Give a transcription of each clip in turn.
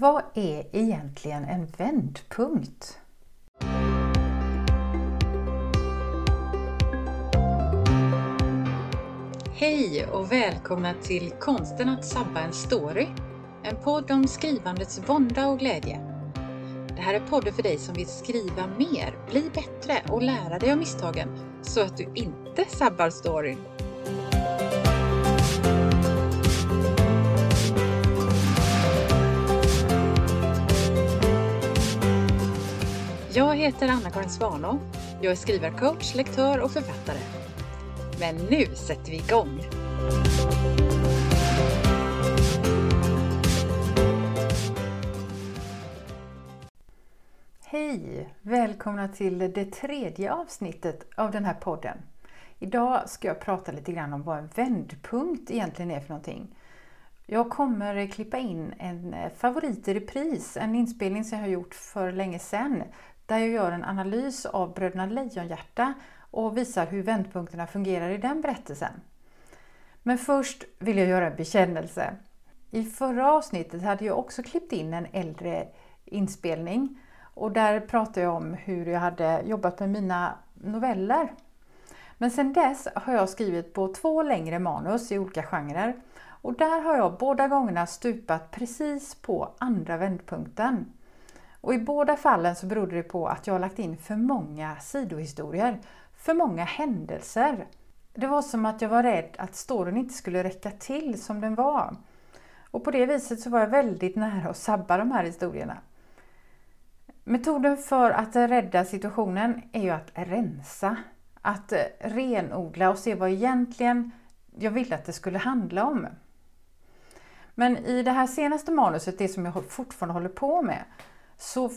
Vad är egentligen en vändpunkt? Hej och välkomna till Konsten att sabba en story. En podd om skrivandets vånda och glädje. Det här är podden för dig som vill skriva mer, bli bättre och lära dig av misstagen så att du inte sabbar storyn. Jag heter Anna-Karin Svanå. Jag är skrivarcoach, lektör och författare. Men nu sätter vi igång! Hej! Välkomna till det tredje avsnittet av den här podden. Idag ska jag prata lite grann om vad en vändpunkt egentligen är för någonting. Jag kommer klippa in en favorit i repris, en inspelning som jag har gjort för länge sedan där jag gör en analys av Bröderna Lejonhjärta och visar hur vändpunkterna fungerar i den berättelsen. Men först vill jag göra en bekännelse. I förra avsnittet hade jag också klippt in en äldre inspelning och där pratade jag om hur jag hade jobbat med mina noveller. Men sedan dess har jag skrivit på två längre manus i olika genrer och där har jag båda gångerna stupat precis på andra vändpunkten. Och i båda fallen så berodde det på att jag lagt in för många sidohistorier, för många händelser. Det var som att jag var rädd att storyn inte skulle räcka till som den var. Och på det viset så var jag väldigt nära att sabba de här historierna. Metoden för att rädda situationen är ju att rensa. Att renodla och se vad egentligen jag ville att det skulle handla om. Men i det här senaste manuset, det som jag fortfarande håller på med, så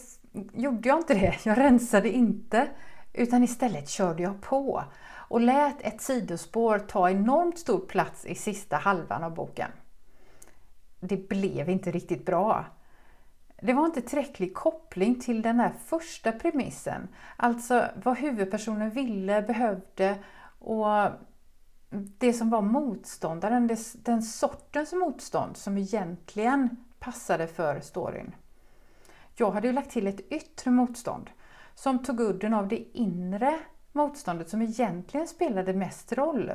gjorde jag inte det. Jag rensade inte utan istället körde jag på och lät ett sidospår ta enormt stor plats i sista halvan av boken. Det blev inte riktigt bra. Det var inte tillräcklig koppling till den här första premissen, alltså vad huvudpersonen ville, behövde och det som var motståndaren, den sortens motstånd som egentligen passade för storyn. Jag hade ju lagt till ett yttre motstånd som tog udden av det inre motståndet som egentligen spelade mest roll.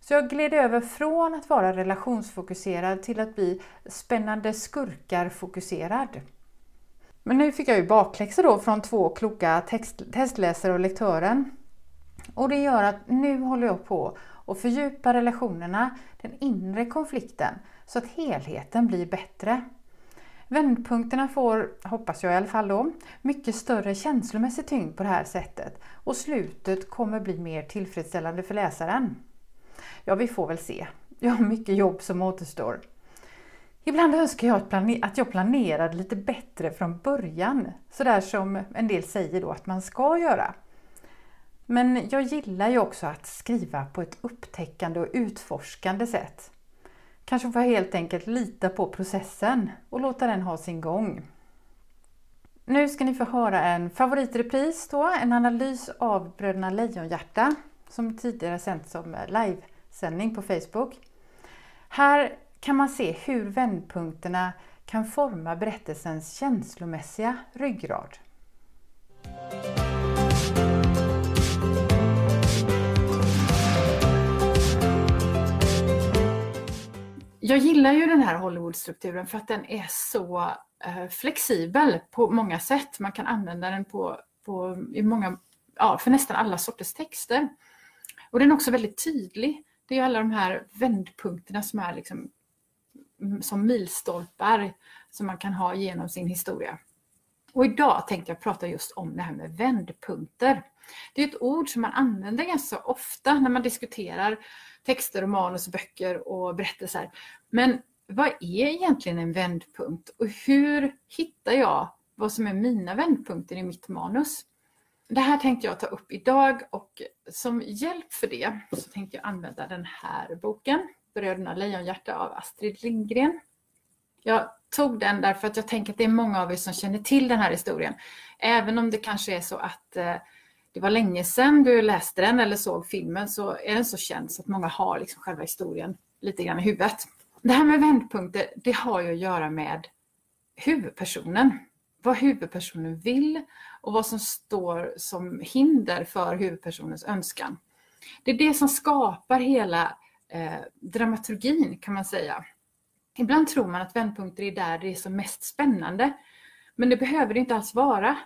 Så jag gled över från att vara relationsfokuserad till att bli spännande skurkar-fokuserad. Men nu fick jag ju bakläxa då från två kloka text, testläsare och lektören. Och det gör att nu håller jag på att fördjupa relationerna, den inre konflikten, så att helheten blir bättre. Vändpunkterna får, hoppas jag i alla fall då, mycket större känslomässig tyngd på det här sättet och slutet kommer bli mer tillfredsställande för läsaren. Ja, vi får väl se. Jag har mycket jobb som återstår. Ibland önskar jag att jag planerade lite bättre från början, sådär som en del säger då att man ska göra. Men jag gillar ju också att skriva på ett upptäckande och utforskande sätt. Kanske får jag helt enkelt lita på processen och låta den ha sin gång. Nu ska ni få höra en favoritrepris då, en analys av Bröderna Lejonhjärta som tidigare sänts som livesändning på Facebook. Här kan man se hur vändpunkterna kan forma berättelsens känslomässiga ryggrad. Jag gillar ju den här Hollywoodstrukturen för att den är så eh, flexibel på många sätt. Man kan använda den på, på, i många, ja, för nästan alla sorters texter. Och den är också väldigt tydlig. Det är alla de här vändpunkterna som är liksom, mm, som milstolpar som man kan ha genom sin historia. Och idag tänkte jag prata just om det här med vändpunkter. Det är ett ord som man använder ganska ofta när man diskuterar texter och manus, böcker och berättelser. Men vad är egentligen en vändpunkt och hur hittar jag vad som är mina vändpunkter i mitt manus? Det här tänkte jag ta upp idag och som hjälp för det så tänkte jag använda den här boken, Bröderna Lejonhjärta av Astrid Lindgren. Jag tog den därför att jag tänker att det är många av er som känner till den här historien. Även om det kanske är så att eh, det var länge sedan du läste den eller såg filmen så är den så känd så att många har liksom själva historien lite grann i huvudet. Det här med vändpunkter, det har ju att göra med huvudpersonen. Vad huvudpersonen vill och vad som står som hinder för huvudpersonens önskan. Det är det som skapar hela eh, dramaturgin kan man säga. Ibland tror man att vändpunkter är där det är som mest spännande. Men det behöver det inte alls vara.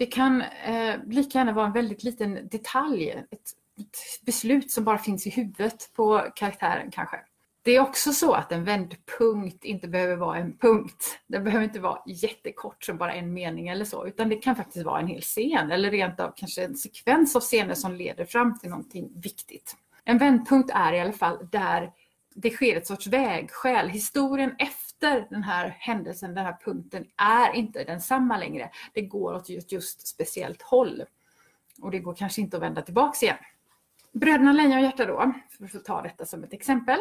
Det kan eh, lika gärna vara en väldigt liten detalj, ett, ett beslut som bara finns i huvudet på karaktären kanske. Det är också så att en vändpunkt inte behöver vara en punkt. Den behöver inte vara jättekort som bara en mening eller så, utan det kan faktiskt vara en hel scen eller rent av kanske en sekvens av scener som leder fram till någonting viktigt. En vändpunkt är i alla fall där det sker ett sorts vägskäl. Historien efter den här händelsen, den här punkten, är inte densamma längre. Det går åt just, just speciellt håll. Och det går kanske inte att vända tillbaks igen. Bröderna Lejonhjärta då, för att ta detta som ett exempel.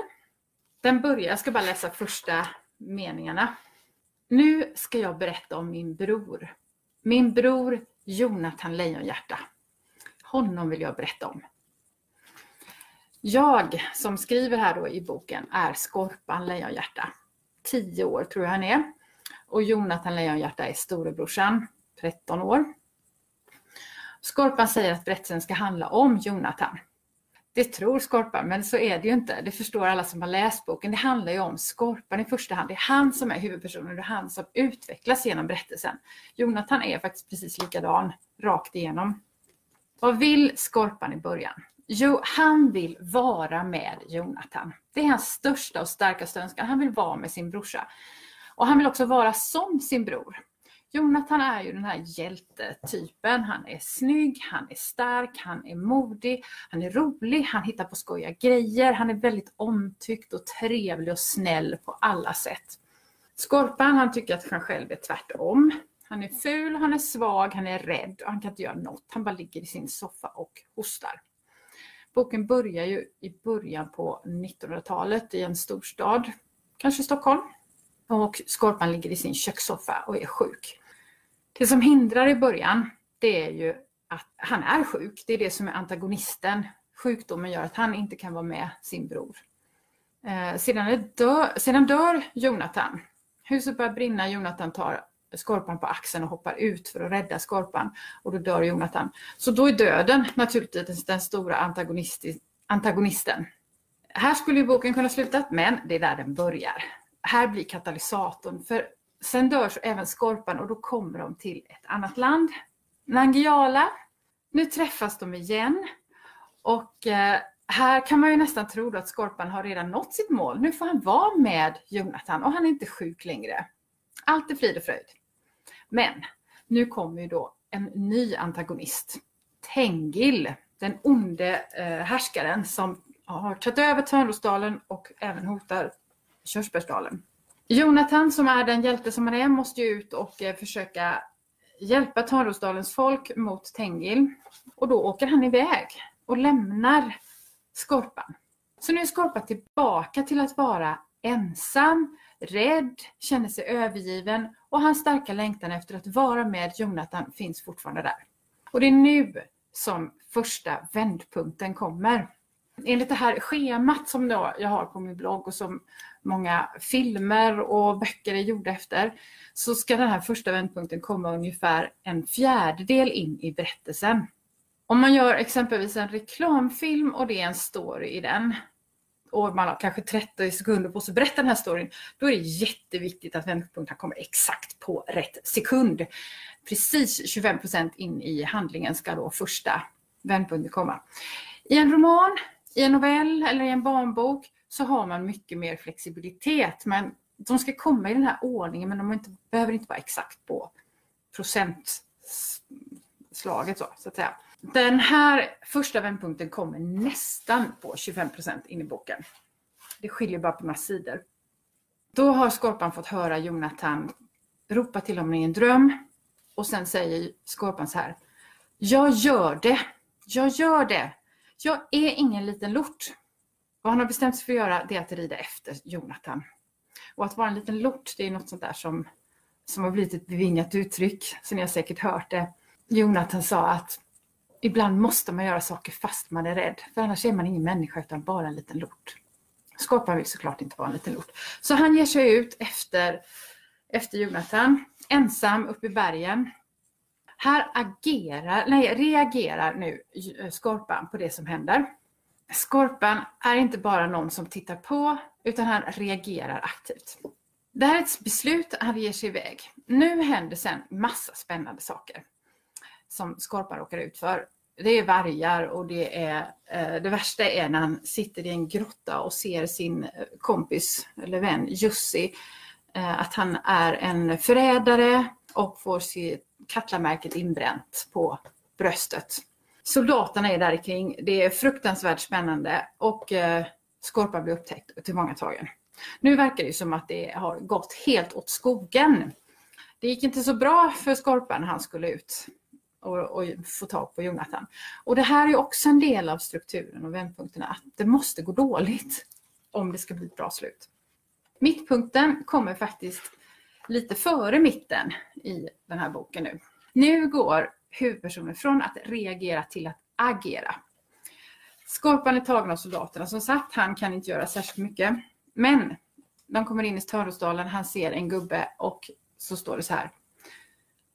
Den börjar, jag ska bara läsa första meningarna. Nu ska jag berätta om min bror. Min bror Jonathan Lejonhjärta. Honom vill jag berätta om. Jag som skriver här då i boken är Skorpan Lejonhjärta. 10 år tror jag han är. Och Jonathan Lejonhjärta är storebrorsan, 13 år. Skorpan säger att berättelsen ska handla om Jonathan. Det tror Skorpan, men så är det ju inte. Det förstår alla som har läst boken. Det handlar ju om Skorpan i första hand. Det är han som är huvudpersonen, det är han som utvecklas genom berättelsen. Jonathan är faktiskt precis likadan, rakt igenom. Vad vill Skorpan i början? Jo, han vill vara med Jonathan. Det är hans största och starkaste önskan. Han vill vara med sin brorsa. Och han vill också vara som sin bror. Jonathan är ju den här hjältetypen. Han är snygg, han är stark, han är modig, han är rolig, han hittar på skojiga grejer, han är väldigt omtyckt och trevlig och snäll på alla sätt. Skorpan, han tycker att han själv är tvärtom. Han är ful, han är svag, han är rädd och han kan inte göra något. Han bara ligger i sin soffa och hostar. Boken börjar ju i början på 1900-talet i en storstad, kanske Stockholm. Och Skorpan ligger i sin kökssoffa och är sjuk. Det som hindrar i början, det är ju att han är sjuk. Det är det som är antagonisten. Sjukdomen gör att han inte kan vara med sin bror. Eh, sedan, dör, sedan dör Jonathan. Huset börjar brinna, Jonathan tar Skorpan på axeln och hoppar ut för att rädda Skorpan. Och då dör Jonathan. Så då är döden naturligtvis den stora antagonisten. Här skulle ju boken kunna sluta, men det är där den börjar. Här blir katalysatorn. För sen dör även Skorpan och då kommer de till ett annat land. Nangiala. Nu träffas de igen. Och eh, här kan man ju nästan tro att Skorpan har redan nått sitt mål. Nu får han vara med Jonathan och han är inte sjuk längre. Allt är frid och fröjd. Men nu kommer ju då en ny antagonist. Tengil, den onde eh, härskaren som har tagit över Törnrosdalen och även hotar Körsbärsdalen. Jonathan som är den hjälte som han är måste ju ut och eh, försöka hjälpa Törnrosdalens folk mot Tengil. Och då åker han iväg och lämnar Skorpan. Så nu är Skorpan tillbaka till att vara ensam, rädd, känner sig övergiven och hans starka längtan efter att vara med Jonathan finns fortfarande där. Och det är nu som första vändpunkten kommer. Enligt det här schemat som jag har på min blogg och som många filmer och böcker är gjorda efter, så ska den här första vändpunkten komma ungefär en fjärdedel in i berättelsen. Om man gör exempelvis en reklamfilm och det är en story i den, och man har kanske 30 sekunder på sig att berätta den här storyn, då är det jätteviktigt att vändpunkten kommer exakt på rätt sekund. Precis 25% in i handlingen ska då första vändpunkten komma. I en roman, i en novell eller i en barnbok så har man mycket mer flexibilitet. Men de ska komma i den här ordningen men de inte, behöver inte vara exakt på procentslaget så, så att säga. Den här första vändpunkten kommer nästan på 25% in i boken. Det skiljer bara på några sidor. Då har Skorpan fått höra Jonathan ropa till honom i en dröm och sen säger Skorpan så här. Jag gör det. Jag gör det. Jag är ingen liten lort. Vad han har bestämt sig för att göra det är att rida efter Jonathan. Och att vara en liten lort, det är något sånt där som, som har blivit ett bevingat uttryck, så ni har säkert hört det. Jonathan sa att ibland måste man göra saker fast man är rädd, för annars är man ingen människa utan bara en liten lort. Skorpan vill såklart inte vara en liten lort. Så han ger sig ut efter efter Jonathan, ensam uppe i bergen. Här agerar, nej, reagerar nu eh, Skorpan på det som händer. Skorpan är inte bara någon som tittar på, utan han reagerar aktivt. Det här är ett beslut, han ger sig iväg. Nu händer sen massa spännande saker som Skorpan råkar ut för. Det är vargar och det är eh, det värsta är när han sitter i en grotta och ser sin eh, kompis eller vän Jussi eh, att han är en förrädare och får sitt Katlamärket inbränt på bröstet. Soldaterna är där kring. Det är fruktansvärt spännande och Skorpan blir upptäckt och tillfångatagen. Nu verkar det som att det har gått helt åt skogen. Det gick inte så bra för Skorpan när han skulle ut och, och, få tag på Jonathan. Och det här är också en del av strukturen och vändpunkterna, att det måste gå dåligt om det ska bli ett bra slut. Mittpunkten kommer faktiskt lite före mitten i den här boken nu. Nu går huvudpersonen från att reagera till att agera. Skorpan är tagen av soldaterna. Som sagt, han kan inte göra särskilt mycket. Men de kommer in i Törnrosdalen, han ser en gubbe och så står det så här.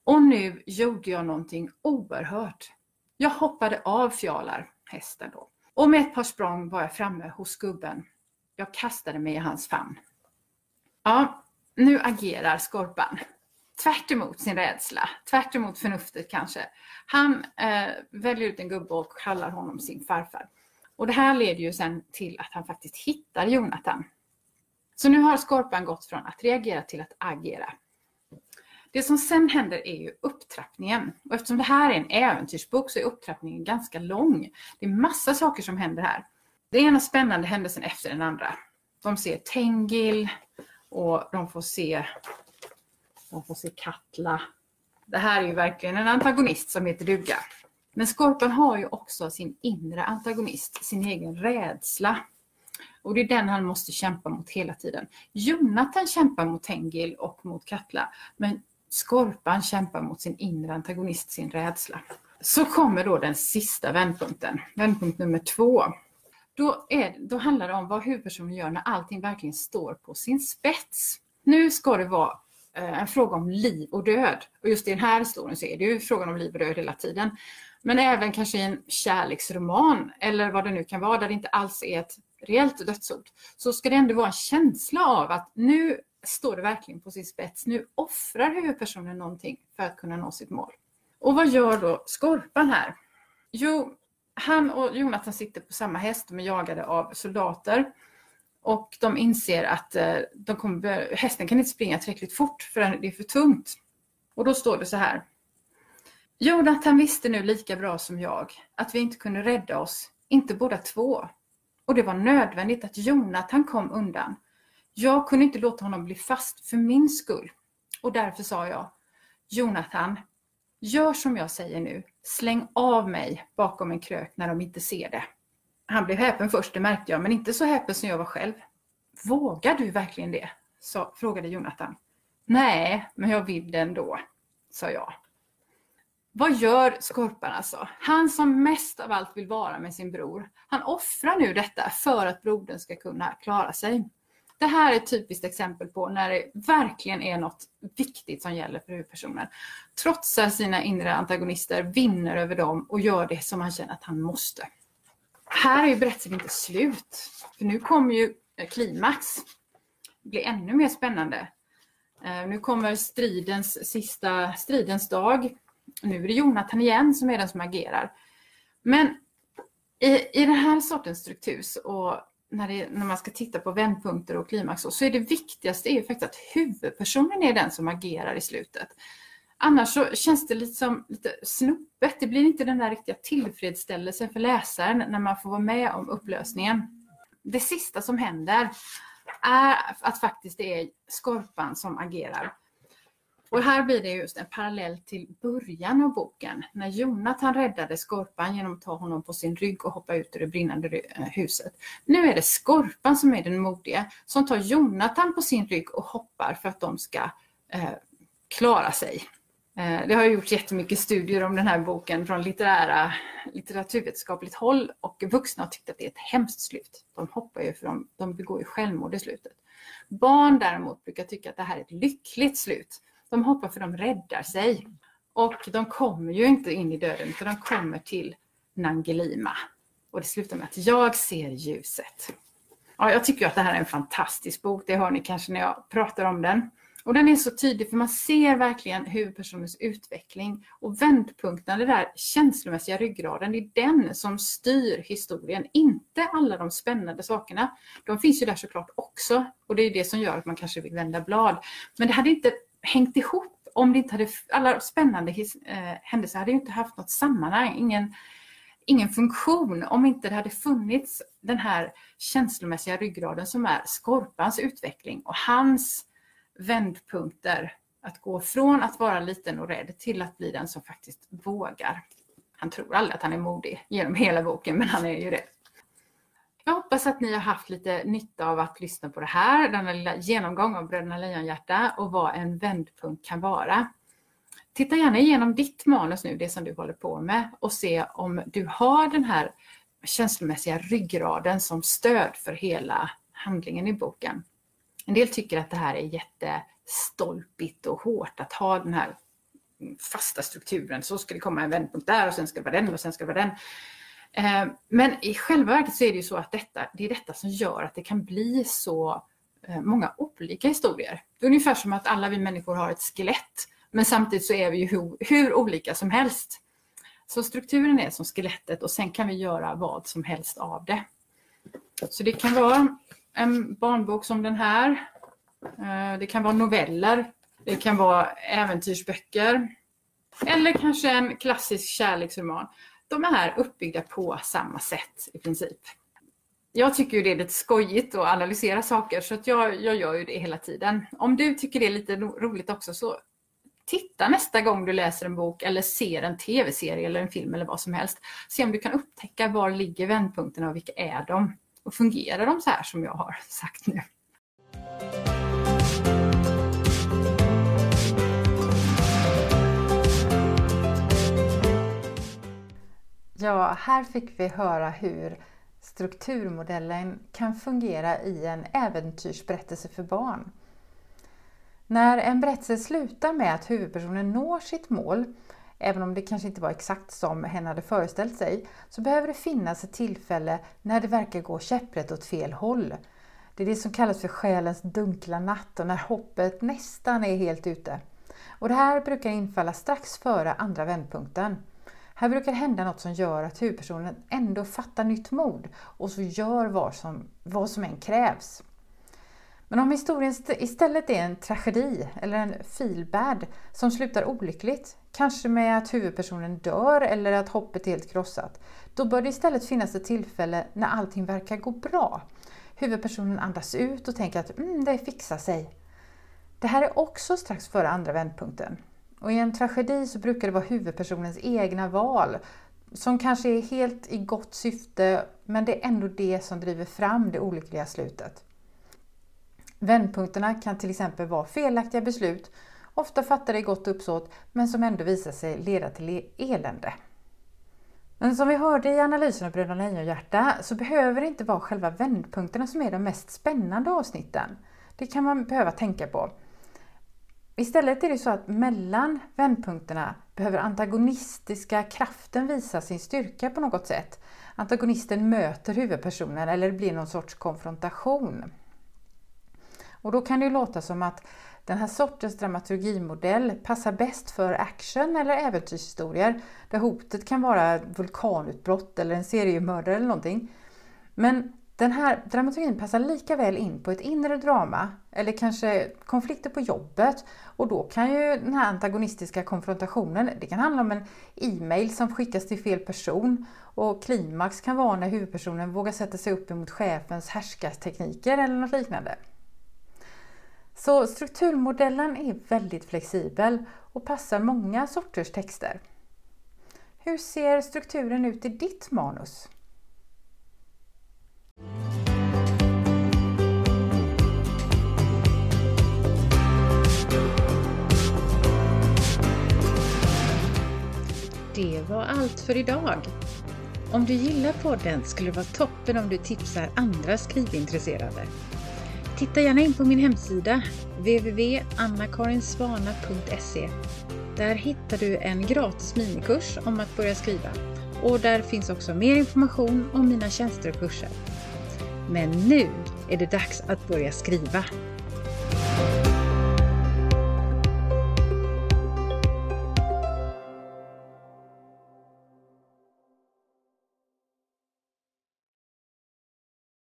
Och nu gjorde jag någonting oerhört. Jag hoppade av Fjalar, hästen då. Och med ett par språng var jag framme hos gubben. Jag kastade mig i hans famn. Ja, nu agerar Skorpan. Tvärt sin rädsla, tvärt förnuftet kanske. Han eh, väljer ut en gubbe och kallar honom sin farfar. Och det här leder ju sen till att han faktiskt hittar Jonathan. Så nu har Skorpan gått från att reagera till att agera. Det som sen händer är ju upptrappningen. Och eftersom det här är en äventyrsbok så är upptrappningen ganska lång. Det är massa saker som händer här. Det är ena spännande händelsen efter den andra. De ser Tengil och de får se, de får se Katla. Det här är ju verkligen en antagonist som heter duga. Men Skorpan har ju också sin inre antagonist, sin egen rädsla. Och det är den han måste kämpa mot hela tiden. Jonathan kämpar mot Tengil och mot Katla. Men Skorpan kämpar mot sin inre antagonist, sin rädsla. Så kommer då den sista vändpunkten, vändpunkt nummer två. Då, är, då handlar det om vad huvudpersonen gör när allting verkligen står på sin spets. Nu ska det vara eh, en fråga om liv och död. Och just i den här historien så är det ju frågan om liv och död hela tiden. Men även kanske i en kärleksroman eller vad det nu kan vara där det inte alls är ett reellt dödsord. Så ska det ändå vara en känsla av att nu står det verkligen på sin spets. Nu offrar huvudpersonen någonting för att kunna nå sitt mål. Och vad gör då Skorpan här? Jo, han och Jonathan sitter på samma häst, de är jagade av soldater. Och de inser att eh, de kommer, hästen kan inte springa tillräckligt fort för det är för tungt. Och då står det så här. Jonathan visste nu lika bra som jag att vi inte kunde rädda oss, inte båda två. Och det var nödvändigt att Jonathan kom undan. Jag kunde inte låta honom bli fast för min skull. Och därför sa jag, Jonathan, gör som jag säger nu. Släng av mig bakom en krök när de inte ser det. Han blev häpen först, det märkte jag, men inte så häpen som jag var själv. Vågar du verkligen det? Så, frågade Jonathan. Nej, men jag vill det ändå, sa jag. Vad gör Skorpan alltså? Han som mest av allt vill vara med sin bror. Han offrar nu detta för att brodern ska kunna klara sig. Det här är ett typiskt exempel på när det verkligen är något viktigt som gäller för huvudpersonen. Trotsar sina inre antagonister, vinner över dem och gör det som han känner att han måste. Här är ju berättelsen inte slut. För nu kommer ju eh, klimax. Det blir ännu mer spännande. Eh, nu kommer stridens sista stridens dag. Nu är det Jonathan igen som är den som agerar. Men i, i den här sortens struktur och när, det, när, man ska titta på vändpunkter och klimax så är det viktigaste är faktiskt att huvudpersonen är den som agerar i slutet. Annars så känns det lite som lite snuppet. Det blir inte den där riktiga tillfredsställelsen för läsaren när man får vara med om upplösningen. Det sista som händer är att faktiskt det är Skorpan som agerar. Och här blir det just en parallell till början av boken när Jonathan räddade Skorpan genom att ta honom på sin rygg och hoppa ut ur det brinnande eh, huset. Nu är det Skorpan som är den modiga som tar Jonathan på sin rygg och hoppar för att de ska eh, klara sig. Eh, det har gjorts jättemycket studier om den här boken från litterära, litteraturvetenskapligt håll och vuxna har tyckt att det är ett hemskt slut. De hoppar ju för de, de begår ju självmord i slutet. Barn däremot brukar tycka att det här är ett lyckligt slut. De hoppar för de räddar sig. Och de kommer ju inte in i döden utan de kommer till Nangelima. Och det slutar med att jag ser ljuset. Ja, jag tycker att det här är en fantastisk bok. Det hör ni kanske när jag pratar om den. Och den är så tydlig för man ser verkligen huvudpersonens utveckling och vändpunkten, den där känslomässiga ryggraden, det är den som styr historien, inte alla de spännande sakerna. De finns ju där såklart också och det är det som gör att man kanske vill vända blad. Men det hade inte hängt ihop om det inte hade, alla spännande his, eh, händelser hade ju inte haft något sammanhang, ingen, ingen funktion om inte det hade funnits den här känslomässiga ryggraden som är Skorpans utveckling och hans vändpunkter. Att gå från att vara liten och rädd till att bli den som faktiskt vågar. Han tror aldrig att han är modig genom hela boken, men han är ju det. Jag hoppas att ni har haft lite nytta av att lyssna på det här, denna lilla genomgång av Bröderna Lejonhjärta och vad en vändpunkt kan vara. Titta gärna igenom ditt manus nu, det som du håller på med, och se om du har den här känslomässiga ryggraden som stöd för hela handlingen i boken. En del tycker att det här är jättestolpigt och hårt att ha den här fasta strukturen. Så ska det komma en vändpunkt där och sen ska det vara den och sen ska det vara den. Eh, men i själva verket så är det ju så att detta, det är detta som gör att det kan bli så eh, många olika historier. Det är ungefär som att alla vi människor har ett skelett, men samtidigt så är vi ju hur, hur olika som helst. Så strukturen är som skelettet och sen kan vi göra vad som helst av det. Så det kan vara en barnbok som den här. Eh, det kan vara noveller. Det kan vara äventyrsböcker. Eller kanske en klassisk kärleksroman. De är uppbyggda på samma sätt i princip. Jag tycker ju det är lite skojigt att analysera saker så att jag, jag gör ju det hela tiden. Om du tycker det är lite roligt också så titta nästa gång du läser en bok eller ser en tv-serie eller en film eller vad som helst. Se om du kan upptäcka var ligger vändpunkterna och vilka är de? Och fungerar de så här som jag har sagt nu? Ja, här fick vi höra hur strukturmodellen kan fungera i en äventyrsberättelse för barn. När en berättelse slutar med att huvudpersonen når sitt mål även om det kanske inte var exakt som hen hade föreställt sig, så behöver det finnas ett tillfälle när det verkar gå käpprätt åt fel håll. Det är det som kallas för själens dunkla natt och när hoppet nästan är helt ute. Och det här brukar infalla strax före andra vändpunkten. Här brukar det hända något som gör att huvudpersonen ändå fattar nytt mod och så gör vad som, vad som än krävs. Men om historien istället är en tragedi eller en feelbad som slutar olyckligt, kanske med att huvudpersonen dör eller att hoppet är helt krossat, då bör det istället finnas ett tillfälle när allting verkar gå bra. Huvudpersonen andas ut och tänker att mm, det fixar sig. Det här är också strax före andra vändpunkten. Och i en tragedi så brukar det vara huvudpersonens egna val som kanske är helt i gott syfte men det är ändå det som driver fram det olyckliga slutet. Vändpunkterna kan till exempel vara felaktiga beslut, ofta fattade i gott uppsåt, men som ändå visar sig leda till e- elände. Men som vi hörde i analysen av Bröderna Lejonhjärta så behöver det inte vara själva vändpunkterna som är de mest spännande avsnitten. Det kan man behöva tänka på. Istället är det så att mellan vändpunkterna behöver antagonistiska kraften visa sin styrka på något sätt. Antagonisten möter huvudpersonen eller det blir någon sorts konfrontation. Och då kan det ju låta som att den här sortens dramaturgimodell passar bäst för action eller äventyrshistorier där hotet kan vara vulkanutbrott eller en seriemördare eller någonting. Men den här dramaturgin passar lika väl in på ett inre drama eller kanske konflikter på jobbet och då kan ju den här antagonistiska konfrontationen, det kan handla om en e-mail som skickas till fel person och klimax kan vara när huvudpersonen vågar sätta sig upp emot chefens härskartekniker eller något liknande. Så strukturmodellen är väldigt flexibel och passar många sorters texter. Hur ser strukturen ut i ditt manus? Det var allt för idag. Om du gillar podden skulle det vara toppen om du tipsar andra skrivintresserade. Titta gärna in på min hemsida www.annakarinsvana.se. Där hittar du en gratis minikurs om att börja skriva och där finns också mer information om mina tjänster och kurser. Men nu är det dags att börja skriva!